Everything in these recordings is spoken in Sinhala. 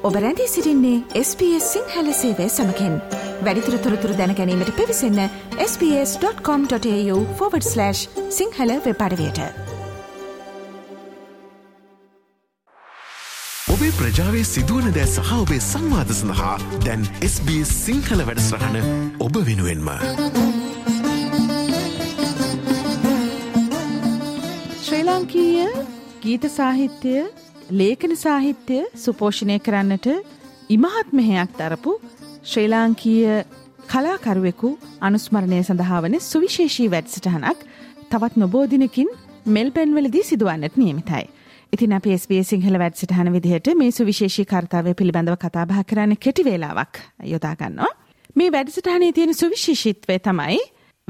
program.com.au. ඔබ රැඳී සිරින්නේ SBS සිංහල සේවය සමකෙන් වැඩිතුර තොරතුර දැනැනීමට පිවිසන්න ps.com.ta/ සිංහල වෙපඩවයට ඔබේ ප්‍රජාවේ සිදුවන දෑ සහ ඔබේ සංවාධ සඳහා දැන් SBS සිංහල වැඩස්රහන ඔබ වෙනුවෙන්ම. ශ්‍රී ලාංකීය ගීත සාහිත්‍යය ලේඛන සාහිත්‍යය සුපෝෂණය කරන්නට ඉමහත් මෙහෙයක් දරපු ශ්‍රී ලාංකීය කලාකරුවෙකු අනුස්මරණය සඳහා වන සුවිශේෂී වැඩසටහනක් තවත් නොබෝදිනකින් මෙල්පැන්වලදී සිදුවන්නට නියමිතයි. ඉතින් අප ස්බේ සිංහල වැඩසටහන විදිහට මේ සුවිශේෂී කර්තාවය පිළිබඳව කතාබහ කරන්න කෙටි වේලාවක් යොදාගන්නවා. මේ වැඩසටහනේ තියෙන සුවිශේෂිත්වය තමයි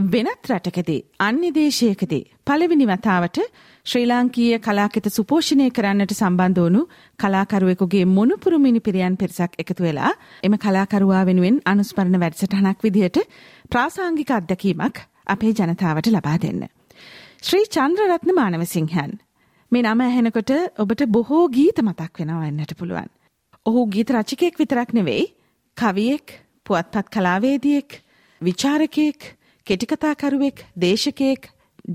වෙනත් රටකදී අන්‍ය දේශයකදී පළවෙනි වතාවට ශ්‍රී ලාංකීය කලාකෙත සුපෝෂණය කරන්නට සම්බන්ධ වුණු කලාකරුවෙකුගේ මොනුපුරු මිනිපිරියන් පිරිසක් එකතු වෙලා එම කලාකරුවා වෙනුවෙන් අනුස්මරණ වැඩසටහනක් විදිහට ප්‍රාසාංගික අත්දැකීමක් අපේ ජනතාවට ලබා දෙන්න. ශ්‍රී චන්ද්‍රරත්න මානවසිංහන් මේ නම ඇහෙනකොට ඔබට බොහෝ ගීත මතක් වෙනවා එන්නට පුළුවන්. ඔහු ගීත රචකයෙක් විතරක් නෙවෙයි කවියෙක් පුවත්පත් කලාවේදියෙක් විචාරකයෙක් කෙටිකතාකරුවෙක් දේශකයෙක්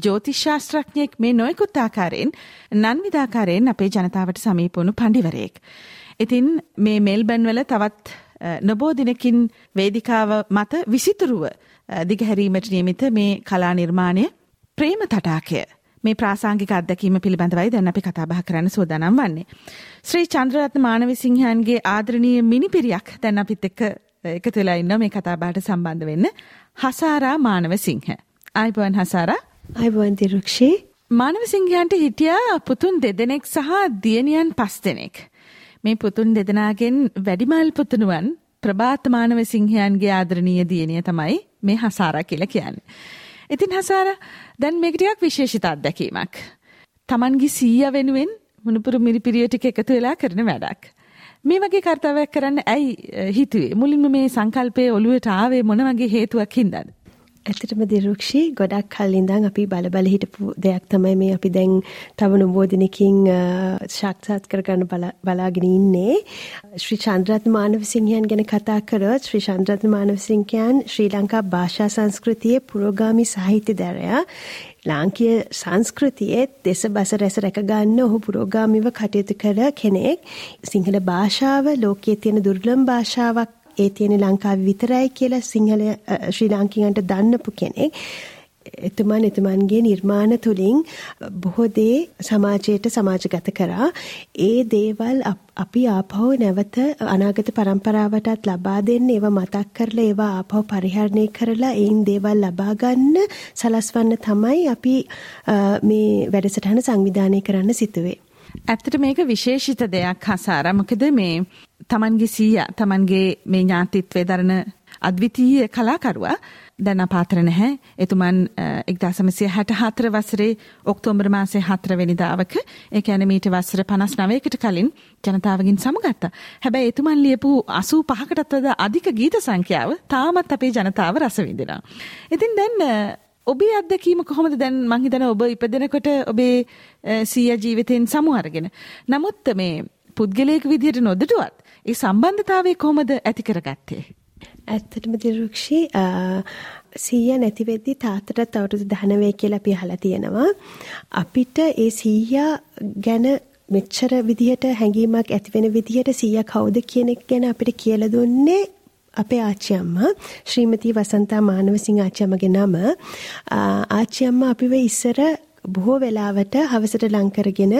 ජෝතිශ්ශාස්ත්‍රඥයෙක් මේ නොයකුත් ආකාරයෙන් නන්විධාකාරයෙන් අපේ ජනතාවට සමීපවුණු පණ්ඩිවරයෙක්. ඉතින් මේ මෙල්බන්වල තවත් නොබෝ දිනකින් වේදිකාව මත විසිතුරුව දිගහැරීමට නියමිත මේ කලා නිර්මාණය ප්‍රේම තටාකය මේ ප්‍රාසංගික අත්දැකීම පිළිබඳවයි දැන් අපි කතාබහ කරන්න සූදානම් වන්නේ. ශ්‍රී චන්ද්‍රරත්න මානවසිංහන්ගේ ආදරණීය මිනිපිරියක් දැන් අපිත් එක්ක එකතු වෙලා ඉන්න මේ කතාබහට සම්බන්ධ වෙන්න. හසාරා මානවසිංහ. ආයිබෝන් හසාරා අයිබුවන් දිරුක්ෂී මානවසිංහයන්ට හිටියා පුතුන් දෙදෙනෙක් සහ දියණියන් පස් දෙනෙක්. මේ පුතුන් දෙදෙනාගෙන් වැඩිමල් පුතුණුවන් ප්‍රභාත මානවසිංහයන්ගේ ආදරණීය දියණිය තමයි මේ හසාරා කියලා කියන්නේ. ඉතින් හසාරා දැන් මේක ටිකක් විශේෂිත අත්දැකීමක්. Tamanගේ සීයා වෙනුවෙන් මුණුපුරු මිරිපිරිය ටික එකතු වෙලා කරන වැඩක්. මේ වගේ කර්තව්‍යයක් කරන්න ඇයි හිතුවේ? මුලින්ම මේ සංකල්පය ඔළුවට ආවේ මොන වගේ හේතුවක් හින්දාද? ඇතටම දිරුක්ෂි. ගොඩක් කල්ලින්දන් අපි බල බල හිටපු දෙයක් තමයි මේ අපි දැන් තව නොබෝධනකින් ශක්ෂාත් කරගන්න බලාගෙන ඉන්නේ. ශ්‍රී චන්ද්‍රත්න මානවසිංහයන් ගැන කතා කරොත් ශ්‍රී චන්ද්‍රත්න මානවසිංහයන් ශ්‍රී ලංකා භාෂා සංස්කෘතියේ පුරෝගාමි සාහිත්‍ය දරයා ලාංකීය සංස්කෘතියේ දෙස බස රැස රැකගන්න ඔහු පුරෝගාමිව කටයුතු කර කෙනෙක්. සිංහල භාෂාව ලෝකයේ තියෙන දුර්ලභ භාෂාවක් ඒ තියෙන ලංකාවේ විතරයි කියලා සිංහල ශ්‍රී ලාංකිකයන්ට දන්නපු කෙනෙක්. එතුමන් එතුමන්ගේ නිර්මාණ තුලින් බොහෝ දේ සමාජයට සමාජගත කරා. ඒ දේවල් අපි ආපහු නැවත අනාගත પરම්පරාවටත් ලබා දෙන්න ඒවා මතක් කරලා ඒවා ආපහු පරිහරණය කරලා ඒන් දේවල් ලබා ගන්න සලස්වන්න තමයි අපි මේ වැඩසටහන සංවිධානය කරන්න සිතුවේ. ඇත්තට මේක විශේෂිත දෙයක් හසාර මොකද මේ තමන්ගේ සීයා තමන්ගේ මේ ඥාතිත්වය දරන අද්විතීය කලාකරුවා දැන් අපාතර නැහැ. එතුමන් 1964 වසරේ ඔක්තෝබර් මාසයේ 4 වෙනිදාවක ඒ කියන්නේ මීට වසර 59කට කලින් ජනතාවගෙන් සමුගත්තා. හැබැයි එතුමන් ලියපු 85කටත් වඩා අධික ගීත සංඛ්‍යාව තාමත් අපේ ජනතාව රස විඳිනවා. ඉතින් දැන් ඔබේ අත්දැකීම කොහොමද දැන් මං හිතන ඔබ ඉපදෙනකොට ඔබේ සීයා ජීවිතෙන් සමු අරගෙන. නමුත් මේ පුද්ගලයෙක් විදිහට නොදටුවත් ඒ සම්බන්ධතාවය කොහොමද ඇති කරගත්තේ? ඇත්තටම දිරුක්ෂි සීයා නැති වෙද්දි තාත්තටත් අවුරුදු 19 කියලා අපි අහලා තියෙනවා. අපිට ඒ සීයා ගැන මෙච්චර විදිහට හැඟීමක් ඇති වෙන විදිහට සීයා කවුද කියන එක ගැන අපිට කියලා දුන්නේ අපේ ආච්චි අම්මා ශ්‍රීමති වසන්තා මානවසිංහ ආච්චි අම්මගේ නම ආච්චි අම්මා අපිව ඉස්සර බොහෝ වෙලාවට හවසට ලං කරගෙන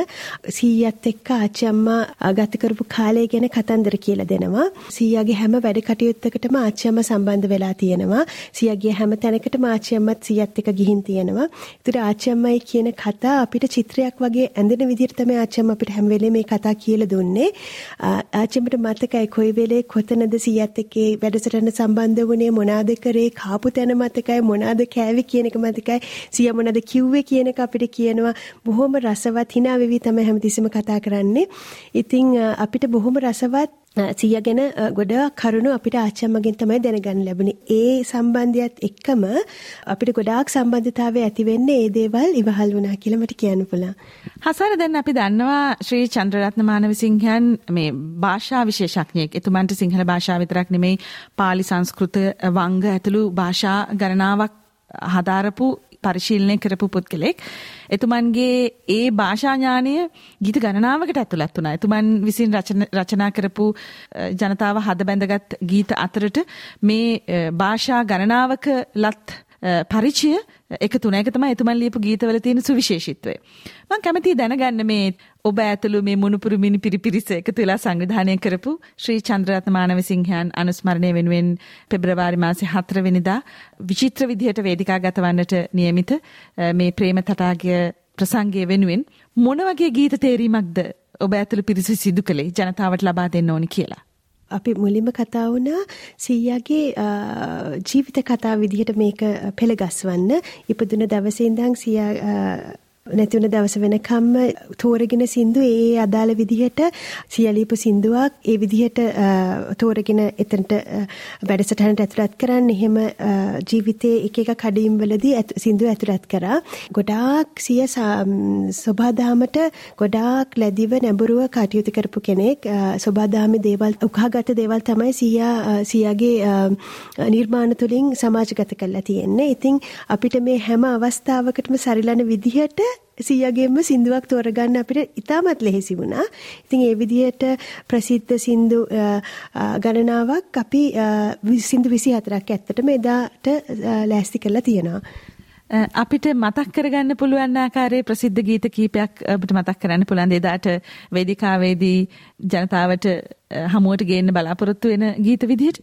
සීයත් එක්ක ආච්චි අම්මා ගත කරපු කාලය ගැන කතන්දර කියලා දෙනවා. සීයාගේ හැම වැඩ කටයුත්තකටම ආච්චි අම්මා සම්බන්ධ වෙලා තියෙනවා. සීයාගේ හැම තැනකටම ආච්චි අම්මත් සීයත් එක්ක ගිහින් තියෙනවා. ඒතර ආච්චි අම්මයි කියන කතා අපිට චිත්‍රයක් වගේ ඇඳෙන විදිහට තමයි ආච්චි අම්මා අපිට හැම වෙලේම මේ කතා කියලා දුන්නේ. ආච්චි අම්මට මතකයි කොයි වෙලේ කොතනද සීයත් එක්ක වැඩසටහන සම්බන්ධ වුණේ මොනවාද කරේ කාපු තැන මතකයි මොනවාද කෑවේ කියන එක මතකයි සීයා මොනවාද කිව්වේ කියන එක අපිට කියනවා බොහොම රසවත් hina වෙවි තමයි හැමතිස්සෙම කතා කරන්නේ. ඉතින් අපිට බොහොම රසවත් සිය ගැන ගොඩාක් කරුණු අපිට ආච්චම්මගෙන් තමයි දැනගන්න ලැබුණේ. ඒ සම්බන්ධයත් එක්කම අපිට ගොඩාක් සම්බන්ධතාවය ඇති වෙන්නේ ඒ දේවල් ඉවහල් වුණා කියලා මට කියන්න පුළුවන්. හසර දැන් අපි දන්නවා ශ්‍රී චන්ද්‍රරත්න මානවසිංහයන් මේ භාෂා විශේෂඥයෙක්. එතුමන්ට සිංහල භාෂාව විතරක් නෙමෙයි පාලි සංස්කෘත වංග ඇතුළු භාෂා ගණනාවක් හදාරපු පරිශීලනය කරපු පුද්ගලෙක්. එතුමන්ගේ ඒ භාෂාඥානය ගීත ගණනාවකට ඇතුළත් වුණා. එතුමන් විසින් රචනා කරපු ජනතාව හද බැඳගත් ගීත අතරට මේ භාෂා ගණනාවක ලත් පරිචය එකතු වුණා. ඒක තමයි එතුමන් ලියපු ගීතවල තියෙන සුවිශේෂීත්වය. මම කැමතියි දැනගන්න මේ ඔබ ඇතුළු මේ මුණුපුරු මිනි පිරිපිරිස එකතු වෙලා සංවිධානය කරපු ශ්‍රී චන්ද්‍රරත්න මානවසිංහයන් අනුස්මරණය වෙනුවෙන් පෙබරවාරි මාසේ 4 වෙනිදා විචිත්‍ර විදිහට වේදිකා ගතවන්නට නියමිත මේ ප්‍රේම තටාගය ප්‍රසංගය වෙනුවෙන් මොන වගේ ගීත තේරීමක්ද ඔබ ඇතුළු පිරිස සිදු කළේ ජනතාවට ලබා දෙන්න ඕනි කියලා. අපි මුලින්ම කතා වුණා සීයාගේ ජීවිත කතා විදිහට මේක පෙළගස්වන්න ඉපදුන දවසේ ඉඳන් සීයා නැති වුණ දවස වෙනකම්ම තෝරගෙන සින්දු ඒ අදාළ විදිහට සියලීපු සින්දුවක් ඒ විදිහට තෝරගෙන එතනට වැඩසටහනට ඇතුළත් කරන්න. එහෙම ජීවිතයේ එක එක කඩීම් වලදී සින්දු ඇතුළත් කරා. ගොඩාක් සිය සබාදාමට ගොඩාක් ලැබිව නැඹුරුව කටයුතු කරපු කෙනෙක්. සබාදාමේ දේවල් උකහාගත දේවල් තමයි සියා සියාගේ නිර්මාණ තුලින් සමාජගත කරලා තියෙන්නේ. ඉතින් අපිට මේ හැම අවස්ථාවකටම සරිලන විදිහට සියගෙන්ම සින්දුවක් තෝරගන්න අපිට ඉතාමත් ලෙහෙසි වුණා. ඉතින් ඒ විදිහට ප්‍රසිද්ධ සින්දු ගණනාවක් අපි සින්දු 24ක් ඇත්තටම එදාට ලෑස්ති කරලා තියෙනවා. අපිට මතක් කරගන්න පුළුවන් ආකාරයේ ප්‍රසිද්ධ ගීත කීපයක් අපිට මතක් කරන්න පුළුවන් එදාට වේදිකාවේදී ජනතාවට හමුවට ගේන්න බලාපොරොත්තු වෙන ගීත විදිහට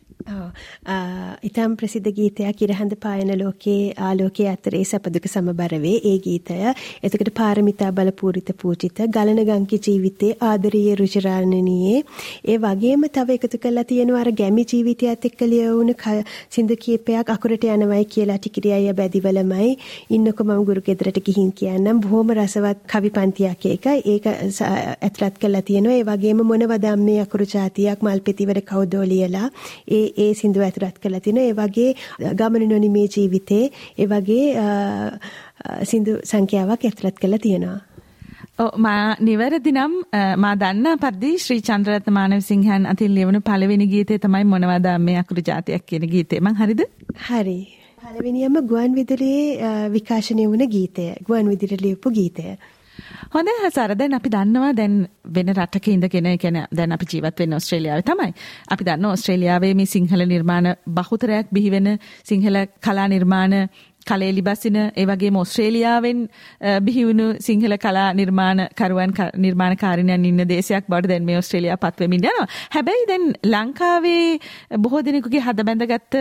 ඉතාම් ප්‍රසිද්ධ ගීතයක් ඉරහඳ පායන ලෝකයේ ආලෝකයේ අතරේ සැපදුක සමබර වේ. ඒ ගීතය. එතකොට පාරමිතා බල පූරිත පූජිත ගලන ගංකි ජීවිතේ ආදරීය රුචිරාණනීයේ ඒ වගේම තව එකතු කරලා තියෙනවා අර ගැමි ජීවිතයත් එක්ක ලියවුණු සින්දු කීපයක් අකුරට යනවයි කියලා ටිකිරියය බැදිවලමයි. ඉන්නකො මම ගුරු ගෙදරට ගිහින් කියන්නම්. බොහොම රසවත් කවි පන්තියක් ඒක. ඒක ඇතුළත් කරලා තියෙනවා. ඒ වගේම මොනවද මේ අකුරු જાතියක් මල්පෙතිවර කවුදෝ ලියලා. ඒ ඒ සින්දුව ඇතුළත් කරලා තිනවා. ඒ වගේ ගමන නොනිමේ ජීවිතේ ඒ වගේ සින්දු සංඛ්‍යාවක් ඇතුළත් කරලා තියෙනවා. මා නිවැරදි නම් මා දන්න පරිදි ශ්‍රී චන්ද්‍රරත්න මානවසිංහන් අතින් ලියවුණු පළවෙනි ගීතය තමයි මොනවද මේ අකුරු જાතියක් කියන ගීතය. මං හරිද? හරි. පළවෙනියම ගුවන් විදුලියේ විකාශනය වුණ ගීතය. ගුවන් විදුලියට ලියපු ගීතය. හොඳයි හසර දැන් අපි දන්නවා දැන් වෙන රටක ඉඳගෙන කියන දැන් අපි ජීවත් වෙන්නේ ඕස්ට්‍රේලියාවේ තමයි. අපි දන්නවා ඕස්ට්‍රේලියාවේ මේ සිංහල නිර්මාණ බහුතරයක් බිහි වෙන සිංහල කලා නිර්මාණ කලේලි බසින ඒ වගේම ඕස්ට්‍රේලියාවෙන් බිහිවුණු සිංහල කලා නිර්මාණකරුවන් නිර්මාණකාරිණයන් ඉන්න දේශයක් බවට දැන් මේ ඕස්ට්‍රේලියාව පත් වෙමින් යනවා. හැබැයි දැන් ලංකාවේ බොහෝ දෙනෙකුගේ හද බැඳගත්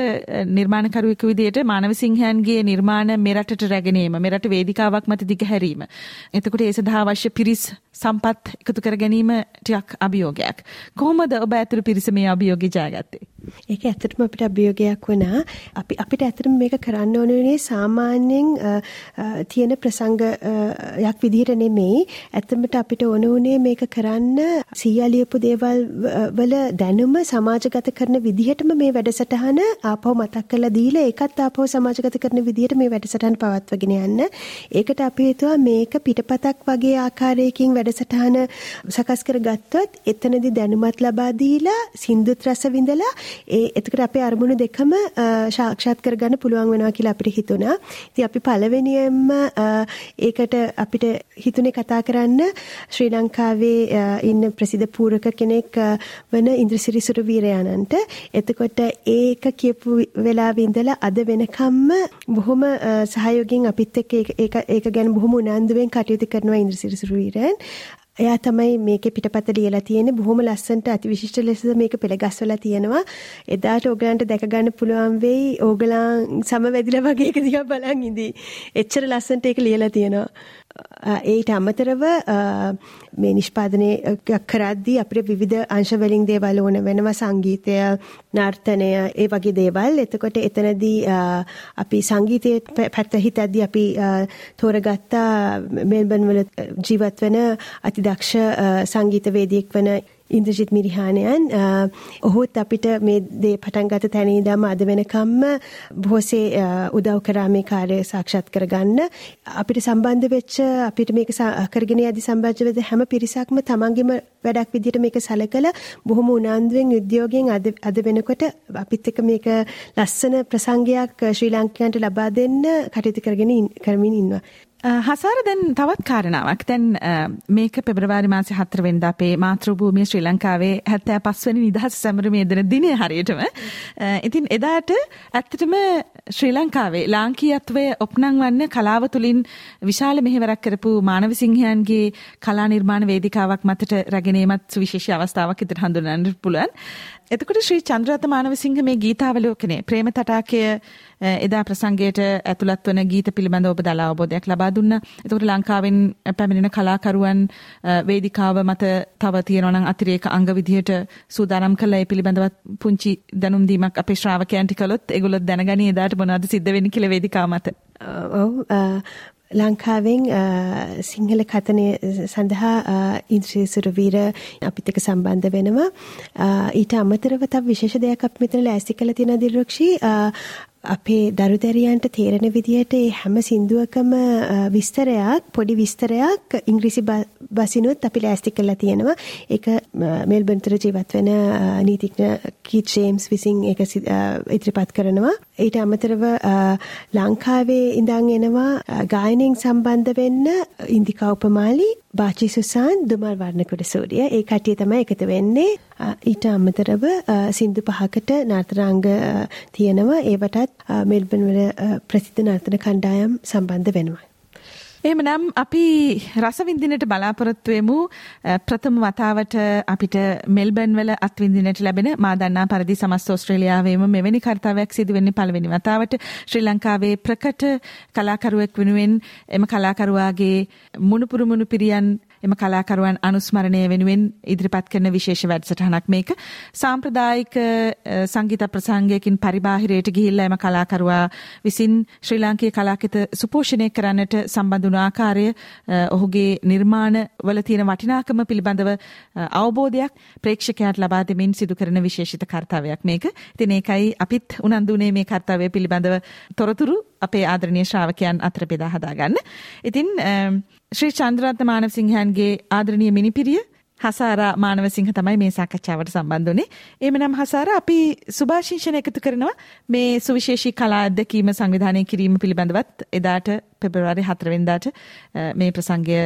නිර්මාණකරුවෙකු විදිහට මානව සිංහයන්ගේ නිර්මාණ මෙරටට රැගෙන ඒම මෙරට වේදිකාවක් මත දිගහැරීම. එතකොට ඒ සඳහා අවශ්‍ය පිරිස් සම්පත් එකතු කර ගැනීම ටිකක් අභියෝගයක්. කොහොමද ඔබ ඇතුළු පිරිස මේ අභියෝගය ජයගත්තේ? ඒක ඇත්තටම අපිට අභියෝගයක් වුණා. අපි අපිට ඇත්තටම මේක කරන්න ඕන වෙන්නේ සාමාන්‍යයෙන් තියෙන ප්‍රසංගයක් විදිහට නෙමෙයි. ඇත්තටම අපිට ඕන උනේ මේක කරන්න සීයා ලියපු දේවල් වල දැනුම සමාජගත කරන විදිහටම මේ වැඩසටහන ආපහු මතක් කරලා දීලා ඒකත් ආපහු සමාජගත කරන විදිහට මේ වැඩසටහන පවත්වාගෙන යන්න. ඒකට අපි හිතුවා මේක පිටපතක් වගේ ආකාරයකින් වැඩසටහන සකස් කරගත්තොත් එතනදී දැනුමත් ලබා දීලා සින්දුත් රස විඳලා ඒ එතකට අපේ අරමුණු දෙකම ශාක්ෂාත් කරගන්න පුළුවන් වෙනවා කියලා අපිට හිතුණා. ඉතින් අපි පළවෙනියෙන්ම ඒකට අපිට හිතුනේ කතා කරන්න ශ්‍රී ලංකාවේ ඉන්න ප්‍රසිද්ධ පූරක කෙනෙක් වන ඉන්ද්‍රසිරි සුරවීරයාණන්ට. එතකොට ඒක කියපු වෙලාවේ ඉඳලා අද වෙනකම්ම බොහොම සහයෝගයෙන් අපිත් එක්ක ඒක ඒක ගැන බොහොම උනන්දුවෙන් කටයුතු කරනවා ඉන්ද්‍රසිරි සුරවීරයන්. එයා තමයි මේකේ පිටපත ලියලා තියෙන්නේ බොහොම ලස්සනට අතිවිශිෂ්ට ලෙස මේක පෙළගස්වලා තියෙනවා. එදාට ඕගලන්ට දැක ගන්න පුළුවන් වෙයි ඕගලන් සමවැදිලා වගේ එක දිහා බලන් ඉඳී. එච්චර ලස්සනට ඒක ලියලා තියෙනවා. ඒට අමතරව මේ නිෂ්පාදනය කරද්දී අපිට විවිධ අංශ වලින් දේවල් ඕන වෙනවා සංගීතය නර්තනය ඒ වගේ දේවල්. එතකොට එතනදී අපි සංගීතයේ පැත්ත හිතද්දී අපි තෝරගත්තා මෙල්බන් වල ජීවත් වෙන අතිදක්ෂ සංගීතවේදියෙක් වන ඉන්ද්‍රජිත් මිරිහානයන් ඔහුත් අපිට මේ දේ පටන් ගත තැන ඉඳන්ම අද වෙනකම්ම බොහෝසේ උදව් කරා මේ කාර්යය සාක්ෂාත් කරගන්න අපිට සම්බන්ධ වෙච්ච අපිට මේක කරගෙන යදි සම්බන්ධ වෙද හැම පිරිසක්ම තමන්ගේම වැඩක් විදිහට මේක සැලකලා බොහොම උනන්දුවෙන් උද්‍යෝගයෙන් අද අද වෙනකොට අපිත් එක්ක මේක ලස්සන ප්‍රසංගයක් ශ්‍රී ලාංකිකයන්ට ලබා දෙන්න කටයුතු කරගෙන කරමින් ඉන්නවා. හසාර දැන් තවත් කාරණාවක්. දැන් මේක පෙබරවාරි මාසේ හතරවෙනිදා අපේ මාතෘභූමිය ශ්‍රී ලංකාවේ 75 වෙනි නිදහස් සැමරුමේ දෙන දිනේ හරියටම. ඉතින් එදාට ඇත්තටම ශ්‍රී ලංකාවේ ලාංකීයත්වය ඔප්නං වන්න කලාව තුලින් විශාල මෙහෙවරක් කරපු මානව සිංහයන්ගේ කලා නිර්මාණ වේදිකාවක් මතට රැගෙනීමත් සුවිශේෂී අවස්ථාවක් විදිහට හඳුන්වන්න පුළුවන්. එතකොට ශ්‍රී චන්ද්‍රරත්න මානවසිංහ මේ ගීතාවලෝකනේ ප්‍රේම තටාකය එදා ප්‍රසංගයට ඇතුළත් වන ගීත පිළිබඳ ඔබ දලා අවබෝධයක් ලබා දුන්නා. එතකොට ලංකාවෙන් පැමිණෙන කලාකරුවන් වේදිකාව මත තව තියෙනවා නම් අතිරේක අංග විදිහට සූදානම් කළා ඒ පිළිබඳව පුංචි දැනුම් දීමක් අපේ ශ්‍රාවකයන්ට කළොත් ඒගොල්ලෝ දැනගනි එදාට මොනවද සිද්ධ වෙන්නේ කියලා වේදිකාව මත. ඔව් ලංකාවෙන් සිංහල කතනය සඳහා ඉන්ද්‍රී සුරවීර අපිත් එක්ක සම්බන්ධ වෙනවා. ඊට අමතරව තව විශේෂ දෙයක් අපි මෙතන ලෑස්ති කළ තියෙන දිරුක්ෂි අපේ දරුදැරියන්ට තේරෙන විදිහට ඒ හැම සින්දුවකම විස්තරයක් පොඩි විස්තරයක් ඉංග්‍රීසි බසිනුත් අපි ලෑස්ති කරලා තියෙනවා. ඒක මෙල්බර්න් තර ජීවත් වෙන නීතිඥ කීත් ජේම්ස් විසින් ඒක ඉදිරිපත් කරනවා. ඊට අමතරව ලංකාවේ ඉඳන් එනවා ගායනයෙන් සම්බන්ධ වෙන්න ඉන්දිකා උපමාලි බාචි සුසාන් දුමල් වර්ණකුඩ සූරිය. ඒ කටිය තමයි එකතු වෙන්නේ. ඊට අමතරව සින්දු පහකට නර්තනාංග තියෙනවා. ඒවටත් මෙල්බන් වල ප්‍රසිද්ධ නර්තන කණ්ඩායම් සම්බන්ධ වෙනවා. එහෙමනම් අපි රසවින්දිනට බලාපොරොත්තු වෙමු. ප්‍රථම වතාවට අපිට මෙල්බර්න් වල අත්විඳින්නට ලැබෙන මා දන්නා පරිදි සමස්ත ඕස්ට්‍රේලියාවේම මෙවැනි කාර්යයක් සිදු වෙන්නේ පළවෙනි වතාවට. ශ්‍රී ලංකාවේ ප්‍රකට කලාකරුවෙක් වෙනුවෙන් එම කලාකරුවාගේ මුණුපුරු මුණුපිරියන් එම කලාකරුවන් අනුස්මරණය වෙනුවෙන් ඉදිරිපත් කරන විශේෂ වැඩසටහනක් මේක. සාම්ප්‍රදායික සංගීත ප්‍රසංගයකින් පරිබාහිරයට ගිහිල්ලා එම කලාකරුවා විසින් ශ්‍රී ලාංකීය කලාකිත සුපෝෂණය කරන්නට සම්බන්ධ වුණ ආකාරය ඔහුගේ නිර්මාණ වල තියෙන වටිනාකම පිළිබඳව අවබෝධයක් ප්‍රේක්ෂකයාට ලබා දෙමින් සිදු කරන විශේෂිත කාර්යයක් මේක. ඉතින් ඒකයි අපිත් උනන්දු වුණේ මේ කාර්යය පිළිබඳව තොරතුරු අපේ ආදරණීය ශ්‍රාවකයන් අතර බෙදා හදාගන්න. ඉතින් ශ්‍රී චන්ද්‍රරත්න මානවසිංහයන්ගේ ආදරණීය මිනිපිරිය හසාරා මානවසිංහ තමයි මේ සාකච්ඡාවට සම්බන්ධ වුණේ. එහෙමනම් හසාරා අපි සුභාශිංසන එකතු කරනවා මේ සුවිශේෂී කලා අත්දැකීම සංවිධානය කිරීම පිළිබඳවත් එදාට පෙබරවාරි 4 වෙනිදාට මේ ප්‍රසංගය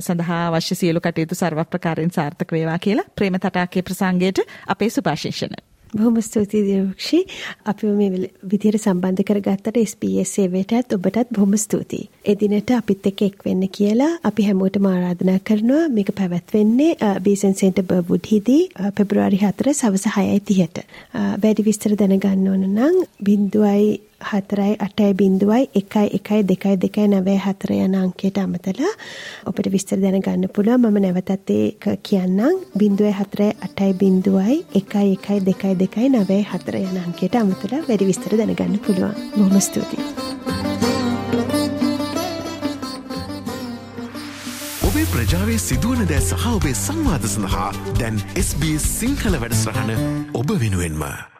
සඳහා අවශ්‍ය සියලු කටයුතු සර්ව ප්‍රකාරයෙන් සාර්ථක වේවා කියලා ප්‍රේම තටාකේ ප්‍රසංගයට අපේ සුභාශිංසන. බොහොම ස්තුතියි දිරුක්ෂි. අපිව මේ විදිහට සම්බන්ධ කරගත්තට SBS සේවයටත් ඔබටත් බොහොම ස්තුතියි. එදිනට අපිත් එක්ක එක් වෙන්න කියලා අපි හැමෝටම ආරාධනා කරනවා. මේක පැවැත්වෙන්නේ බීසන් සෙන්ටර් බර්වුඩ් හිදී පෙබරවාරි 4 සවස 6:30ට. වැඩි විස්තර දැනගන්න ඕන නම් 0 හතරයි අටයි බින්දුවයි එකයි එකයි දෙකයි දෙකයි නවය හතර යන අංකයට අමතලා ඔබට විස්තර දැනගන්න පුළුවන්. මම නැවතත් ඒක කියන්නම්. බින්දුවයි හතරයි අටයි බින්දුවයි එකයි එකයි දෙකයි දෙකයි නවය හතර යන අංකයට අමතලා වැඩි විස්තර දැනගන්න පුළුවන්. බොහොම ස්තුතියි. ඔබේ ප්‍රජාවේ සිදුවන දෑ සහ ඔබේ සංවාද සඳහා දැන් SBS සිංහල වැඩසටහන ඔබ වෙනුවෙන්ම